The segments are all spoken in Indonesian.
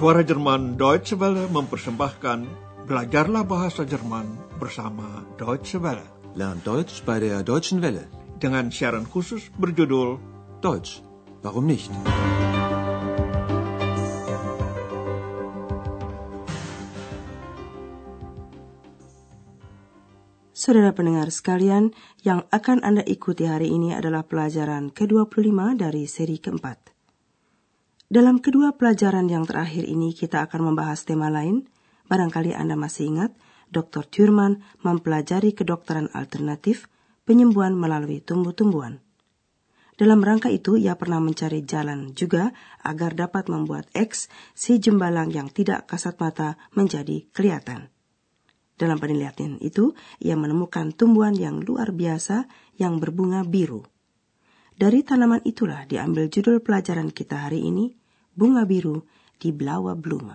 Suara Jerman Deutsche Welle mempersembahkan Belajarlah Bahasa Jerman bersama Deutsche Welle. Lernt Deutsch bei der Deutschen Welle. Dengan siaran khusus berjudul Deutsch, warum nicht? Saudara pendengar sekalian, yang akan Anda ikuti hari ini adalah pelajaran ke-25 dari seri keempat. Dalam kedua pelajaran yang terakhir ini kita akan membahas tema lain. Barangkali Anda masih ingat, Dr. Thurman mempelajari kedokteran alternatif penyembuhan melalui tumbuh-tumbuhan. Dalam rangka itu, ia pernah mencari jalan juga agar dapat membuat X, si jembalang yang tidak kasat mata, menjadi kelihatan. Dalam penelitian itu, ia menemukan tumbuhan yang luar biasa yang berbunga biru. Dari tanaman itulah diambil judul pelajaran kita hari ini, Bunga Biru di Blaue Blume.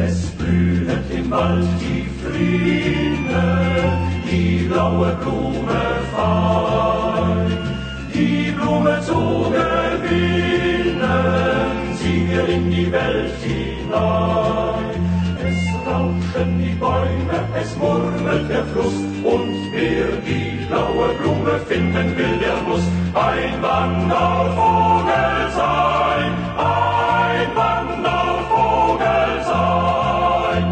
Es blühet im Wald die Fliene, die blaue Blume fein. Die Blume zu gewinnen, wir in die Welt hinein. Es rauschen die Bäume, es murmelt der Fluss, und wer die blaue Blume finden will, der muss ein Wandervogel sein, ein Wandervogel sein.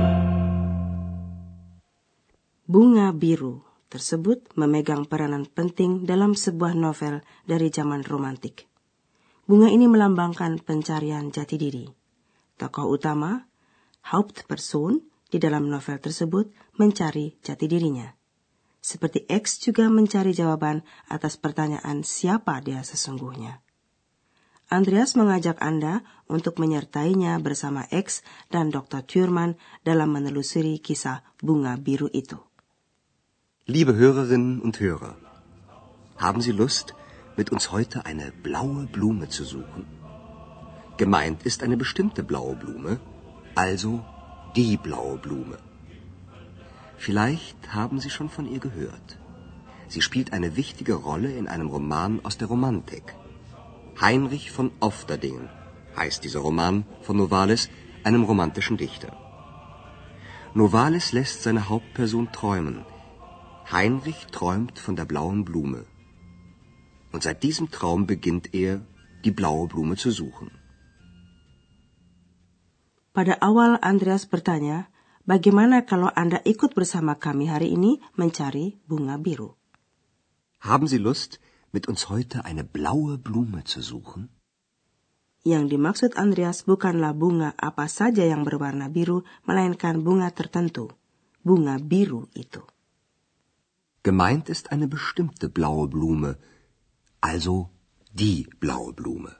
Bunga Biru tersebut memegang peranan penting dalam sebuah novel dari zaman romantik. Bunga ini melambangkan pencarian jati diri. Tokoh utama, Hauptperson, di dalam novel tersebut mencari jati dirinya. Seperti X juga mencari jawaban atas pertanyaan siapa dia sesungguhnya. Andreas mengajak Anda untuk menyertainya bersama X dan Dr. Thurman dalam menelusuri kisah bunga biru itu. Liebe Hörerinnen und Hörer, haben Sie Lust, mit uns heute eine blaue Blume zu suchen? Gemeint ist eine bestimmte blaue Blume, also die blaue Blume. Vielleicht haben Sie schon von ihr gehört. Sie spielt eine wichtige Rolle in einem Roman aus der Romantik. Heinrich von Ofterdingen heißt dieser Roman von Novalis, einem romantischen Dichter. Novalis lässt seine Hauptperson träumen. Heinrich träumt von der blauen Blume. Und seit diesem Traum beginnt er, die blaue Blume zu suchen. Pada awal Andreas bertanya, bagaimana kalau Anda ikut bersama kami hari ini mencari bunga biru? Haben Sie Lust, mit uns heute eine blaue Blume zu suchen? Yang dimaksud Andreas bukanlah bunga apa saja yang berwarna biru, melainkan bunga tertentu. Bunga biru itu. Gemeint ist eine bestimmte blaue Blume, also die blaue Blume.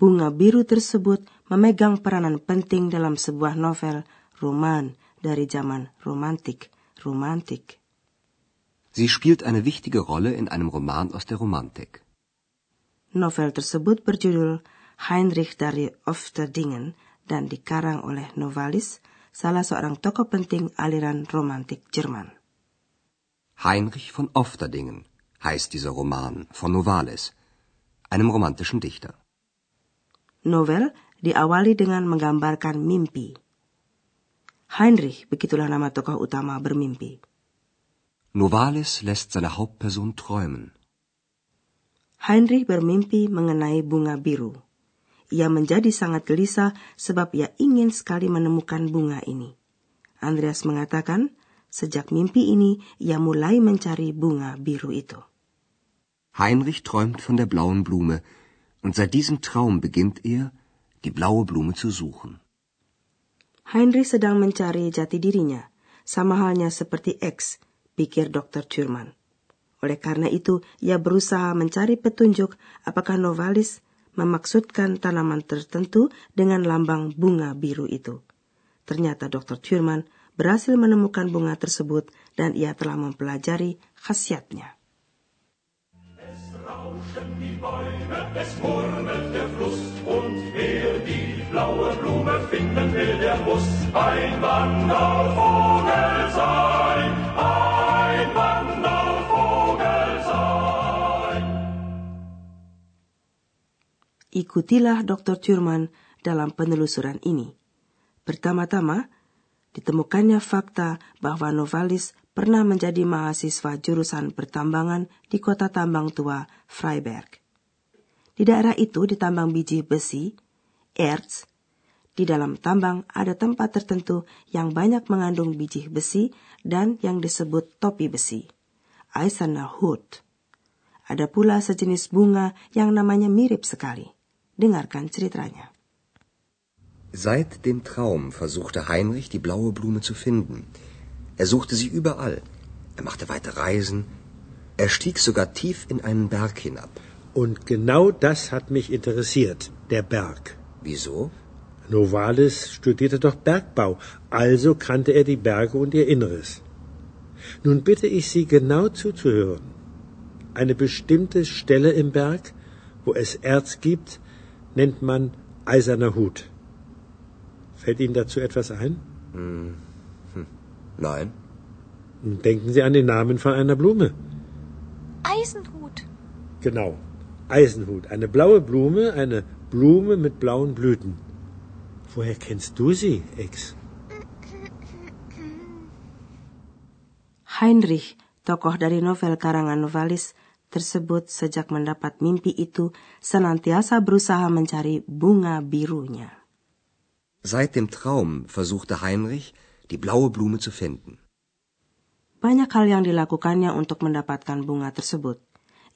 Bunga biru tersebut memegang peranan penting dalam sebuah novel roman dari zaman romantik. Romantik. Sie spielt eine wichtige Rolle in einem Roman aus der Romantik. Novel tersebut berjudul Heinrich dari Ofterdingen dan dikarang oleh Novalis, salah seorang tokoh penting aliran romantik Jerman. Heinrich von Ofterdingen heißt dieser Roman von Novalis, einem romantischen Dichter. Novel diawali dengan menggambarkan mimpi. Heinrich, begitulah nama tokoh utama bermimpi. Novalis lässt seine Hauptperson träumen. Heinrich bermimpi mengenai bunga biru. Ia menjadi sangat gelisah sebab ia ingin sekali menemukan bunga ini. Andreas mengatakan, sejak mimpi ini ia mulai mencari bunga biru itu. Heinrich träumt von der blauen Blume, und seit diesem Traum beginnt er, die blaue Blume zu suchen. Heinrich sedang mencari jati dirinya, sama halnya seperti X, pikir Dr. Thurman. Oleh karena itu, ia berusaha mencari petunjuk apakah Novalis memaksudkan tanaman tertentu dengan lambang bunga biru itu. Ternyata Dr. Thurman berhasil menemukan bunga tersebut dan ia telah mempelajari khasiatnya. rauschen die Bäume, Es murmelt der Fluss und wer die blaue Blume finden will, der muss ein Wandervogel sein. Ikutilah Dr. Thurman dalam penelusuran ini. Pertama-tama, ditemukannya fakta bahwa Novalis pernah menjadi mahasiswa jurusan pertambangan di kota tambang tua Freiberg. Di daerah itu ditambang biji besi, erz. Di dalam tambang ada tempat tertentu yang banyak mengandung biji besi dan yang disebut topi besi, Eiserner Hut. Ada pula sejenis bunga yang namanya mirip sekali. Dengarkan ceritanya. Seit dem Traum versuchte Heinrich, die blaue Blume zu finden. Er suchte sie überall. Er machte weite Reisen. Er stieg sogar tief in einen Berg hinab. Und genau das hat mich interessiert, der Berg. Wieso? Novalis studierte doch Bergbau, also kannte er die Berge und ihr Inneres. Nun bitte ich Sie genau zuzuhören. Eine bestimmte Stelle im Berg, wo es Erz gibt, nennt man eiserner Hut. Fällt Ihnen dazu etwas ein? Hm. Hm. Nein. Denken Sie an den Namen von einer Blume. Eisenhut. Genau. Eisenhut, eine blaue Blume, eine Blume mit blauen Blüten. Woher kennst du sie, Ex? Heinrich, tokoh dari novel karangan novelis tersebut sejak mendapat mimpi itu senantiasa berusaha mencari bunga birunya. Seit dem Traum versuchte Heinrich, die blaue Blume zu finden. Banyak hal yang dilakukannya untuk mendapatkan bunga tersebut.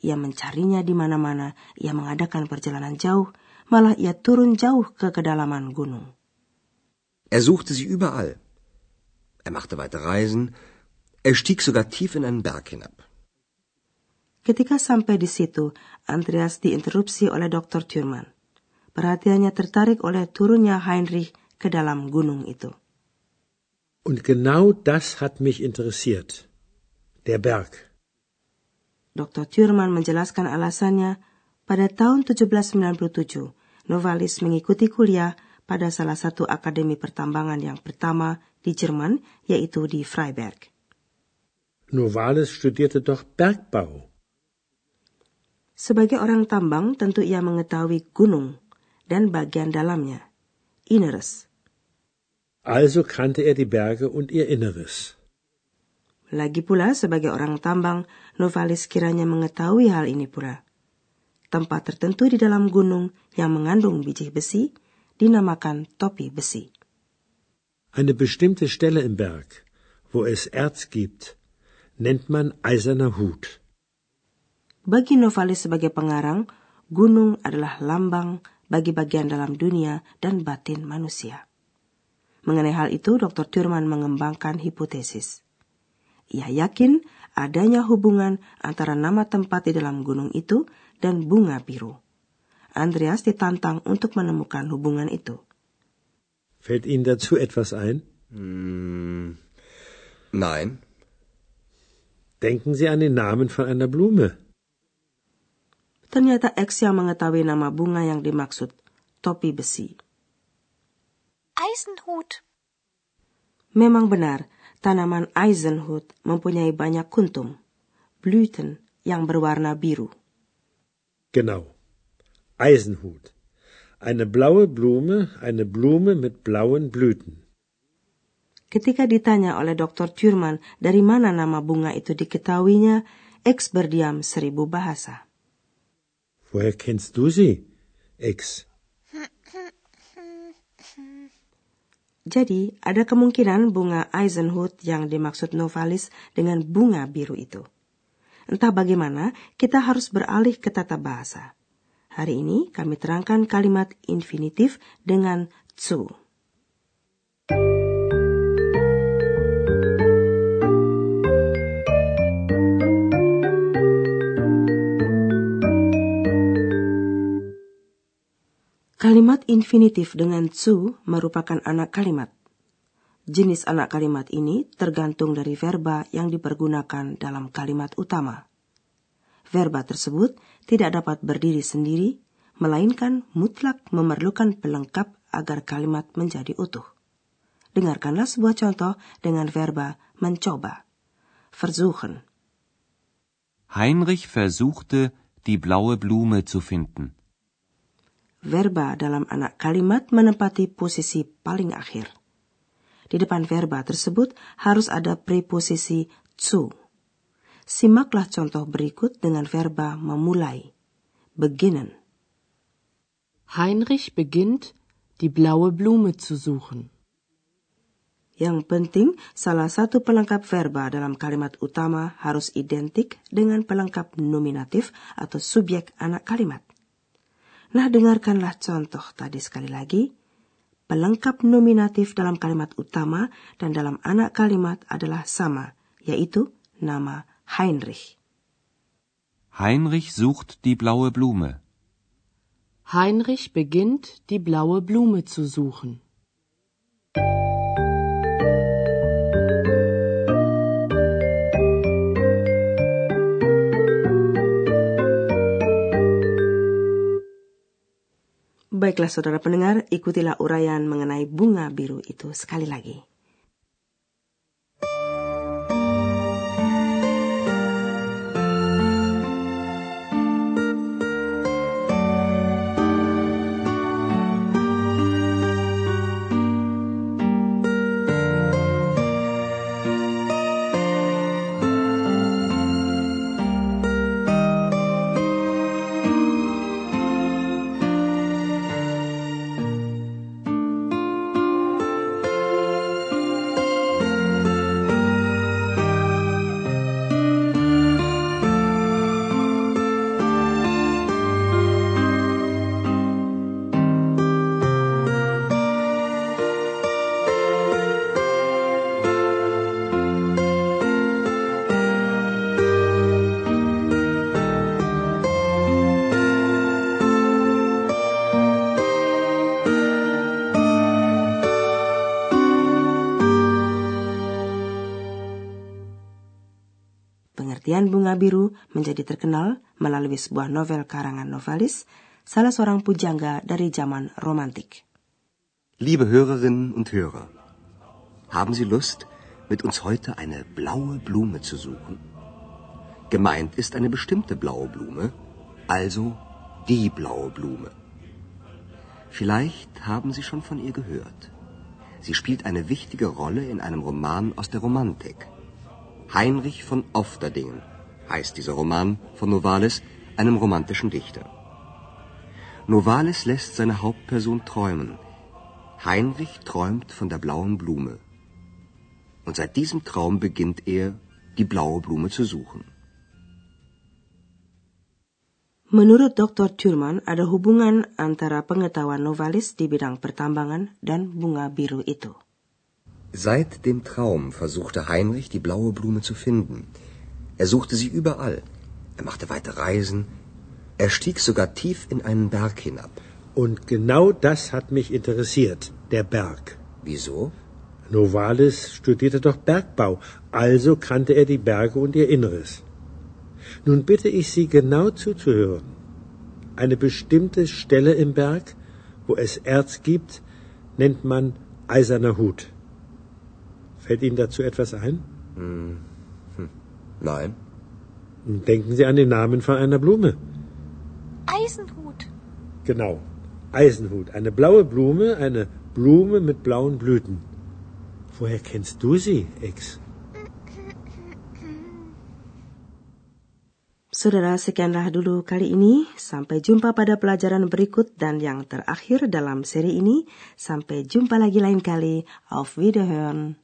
Ia mencarinya di mana-mana, ia mengadakan perjalanan jauh, malah ia turun jauh ke kedalaman gunung. Er suchte sie überall. Er machte weite Reisen, er stieg sogar tief in einen Berg hinab. Ketika sampai di situ, Andreas diinterupsi oleh Dr. Thurman. Perhatiannya tertarik oleh turunnya Heinrich ke dalam gunung itu. Und genau das hat mich interessiert. Der Berg. Dr. Thurman menjelaskan alasannya pada tahun 1797, Novalis mengikuti kuliah pada salah satu akademi pertambangan yang pertama di Jerman, yaitu di Freiberg. Novalis studierte doch Bergbau. Sebagai orang tambang, tentu ia mengetahui gunung dan bagian dalamnya, Inneres. Also kannte er die Berge und ihr Inneres. Lagi pula, sebagai orang tambang, Novalis kiranya mengetahui hal ini pula. Tempat tertentu di dalam gunung yang mengandung biji besi dinamakan topi besi. Eine bestimmte Stelle im Berg, wo es Erz gibt, nennt man eiserner Hut. Bagi Novalis sebagai pengarang, gunung adalah lambang bagi bagian dalam dunia dan batin manusia. Mengenai hal itu, Dr. Thurman mengembangkan hipotesis. Ia yakin adanya hubungan antara nama tempat di dalam gunung itu dan bunga biru. Andreas ditantang untuk menemukan hubungan itu. Fällt Ihnen dazu etwas ein? Hm, nein. Denken Sie an den Namen von einer Blume. Ternyata X yang mengetahui nama bunga yang dimaksud, topi besi. Eisenhut. Memang benar, Tanaman Eisenhut mempunyai banyak kuntum, Blüten yang berwarna biru. Genau. Eisenhut. Eine blaue Blume, eine Blume mit blauen Blüten. Ketika ditanya oleh Dr. Thurman dari mana nama bunga itu diketahuinya, X berdiam seribu bahasa. Woher kennst du sie, X? Jadi, ada kemungkinan bunga Eisenhut yang dimaksud Novalis dengan bunga biru itu. Entah bagaimana, kita harus beralih ke tata bahasa. Hari ini kami terangkan kalimat infinitif dengan zu. Kalimat infinitif dengan zu merupakan anak kalimat. Jenis anak kalimat ini tergantung dari verba yang dipergunakan dalam kalimat utama. Verba tersebut tidak dapat berdiri sendiri, melainkan mutlak memerlukan pelengkap agar kalimat menjadi utuh. Dengarkanlah sebuah contoh dengan verba mencoba. Versuchen. Heinrich versuchte, die blaue Blume zu finden. Verba dalam anak kalimat menempati posisi paling akhir. Di depan verba tersebut harus ada preposisi zu. Simaklah contoh berikut dengan verba memulai. Beginnen. Heinrich beginnt, die blaue Blume zu suchen. Yang penting, salah satu pelengkap verba dalam kalimat utama harus identik dengan pelengkap nominatif atau subjek anak kalimat. Nah, dengarkanlah contoh tadi sekali lagi. Pelengkap nominatif dalam kalimat utama dan dalam anak kalimat adalah sama, yaitu nama Heinrich. Heinrich sucht die blaue Blume. Heinrich beginnt, die blaue Blume zu suchen. Baiklah saudara pendengar, ikutilah uraian mengenai bunga biru itu sekali lagi. Pengertian bunga biru menjadi terkenal melalui sebuah novel karangan novelis, salah seorang pujangga dari zaman romantik. Liebe Hörerinnen und Hörer, haben Sie Lust, mit uns heute eine blaue Blume zu suchen? Gemeint ist eine bestimmte blaue Blume, also die blaue Blume. Vielleicht haben Sie schon von ihr gehört. Sie spielt eine wichtige Rolle in einem Roman aus der Romantik. Heinrich von Ofterdingen heißt dieser Roman von Novalis, einem romantischen Dichter. Novalis lässt seine Hauptperson träumen. Heinrich träumt von der blauen Blume. Und seit diesem Traum beginnt er, die blaue Blume zu suchen. Menurut Dr. Thurman, ada hubungan antara pengetahuan Novalis di bidang pertambangan dan bunga biru itu. Seit dem Traum versuchte Heinrich, die blaue Blume zu finden. Er suchte sie überall. Er machte weite Reisen. Er stieg sogar tief in einen Berg hinab. Und genau das hat mich interessiert, der Berg. Wieso? Novalis studierte doch Bergbau, also kannte er die Berge und ihr Inneres. Nun bitte ich Sie genau zuzuhören. Eine bestimmte Stelle im Berg, wo es Erz gibt, nennt man eiserner Hut. Fällt Ihnen dazu etwas ein? Hm. Hm. Nein. Denken Sie an den Namen von einer Blume. Eisenhut. Genau. Eisenhut. Eine blaue Blume, eine Blume mit blauen Blüten. Woher kennst du sie, Ex? Saudara, sekianlah dulu kali ini. Sampai jumpa pada pelajaran berikut dan yang terakhir dalam seri ini. Sampai jumpa lagi lain kali. Auf Wiederhören.